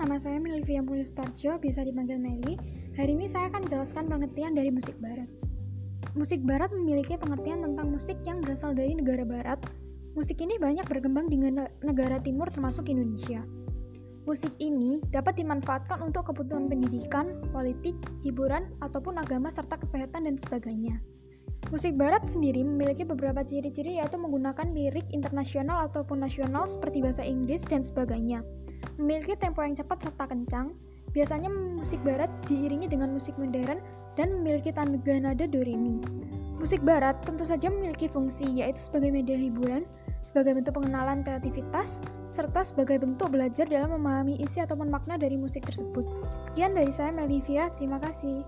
nama saya Melivia Mulyustarjo, bisa dipanggil Meli. Hari ini saya akan jelaskan pengertian dari musik barat. Musik barat memiliki pengertian tentang musik yang berasal dari negara barat. Musik ini banyak berkembang di negara timur termasuk Indonesia. Musik ini dapat dimanfaatkan untuk kebutuhan pendidikan, politik, hiburan, ataupun agama serta kesehatan dan sebagainya. Musik barat sendiri memiliki beberapa ciri-ciri yaitu menggunakan lirik internasional ataupun nasional seperti bahasa Inggris dan sebagainya memiliki tempo yang cepat serta kencang. Biasanya musik barat diiringi dengan musik modern dan memiliki tangga nada do re mi. Musik barat tentu saja memiliki fungsi yaitu sebagai media hiburan, sebagai bentuk pengenalan kreativitas, serta sebagai bentuk belajar dalam memahami isi ataupun makna dari musik tersebut. Sekian dari saya Melivia, terima kasih.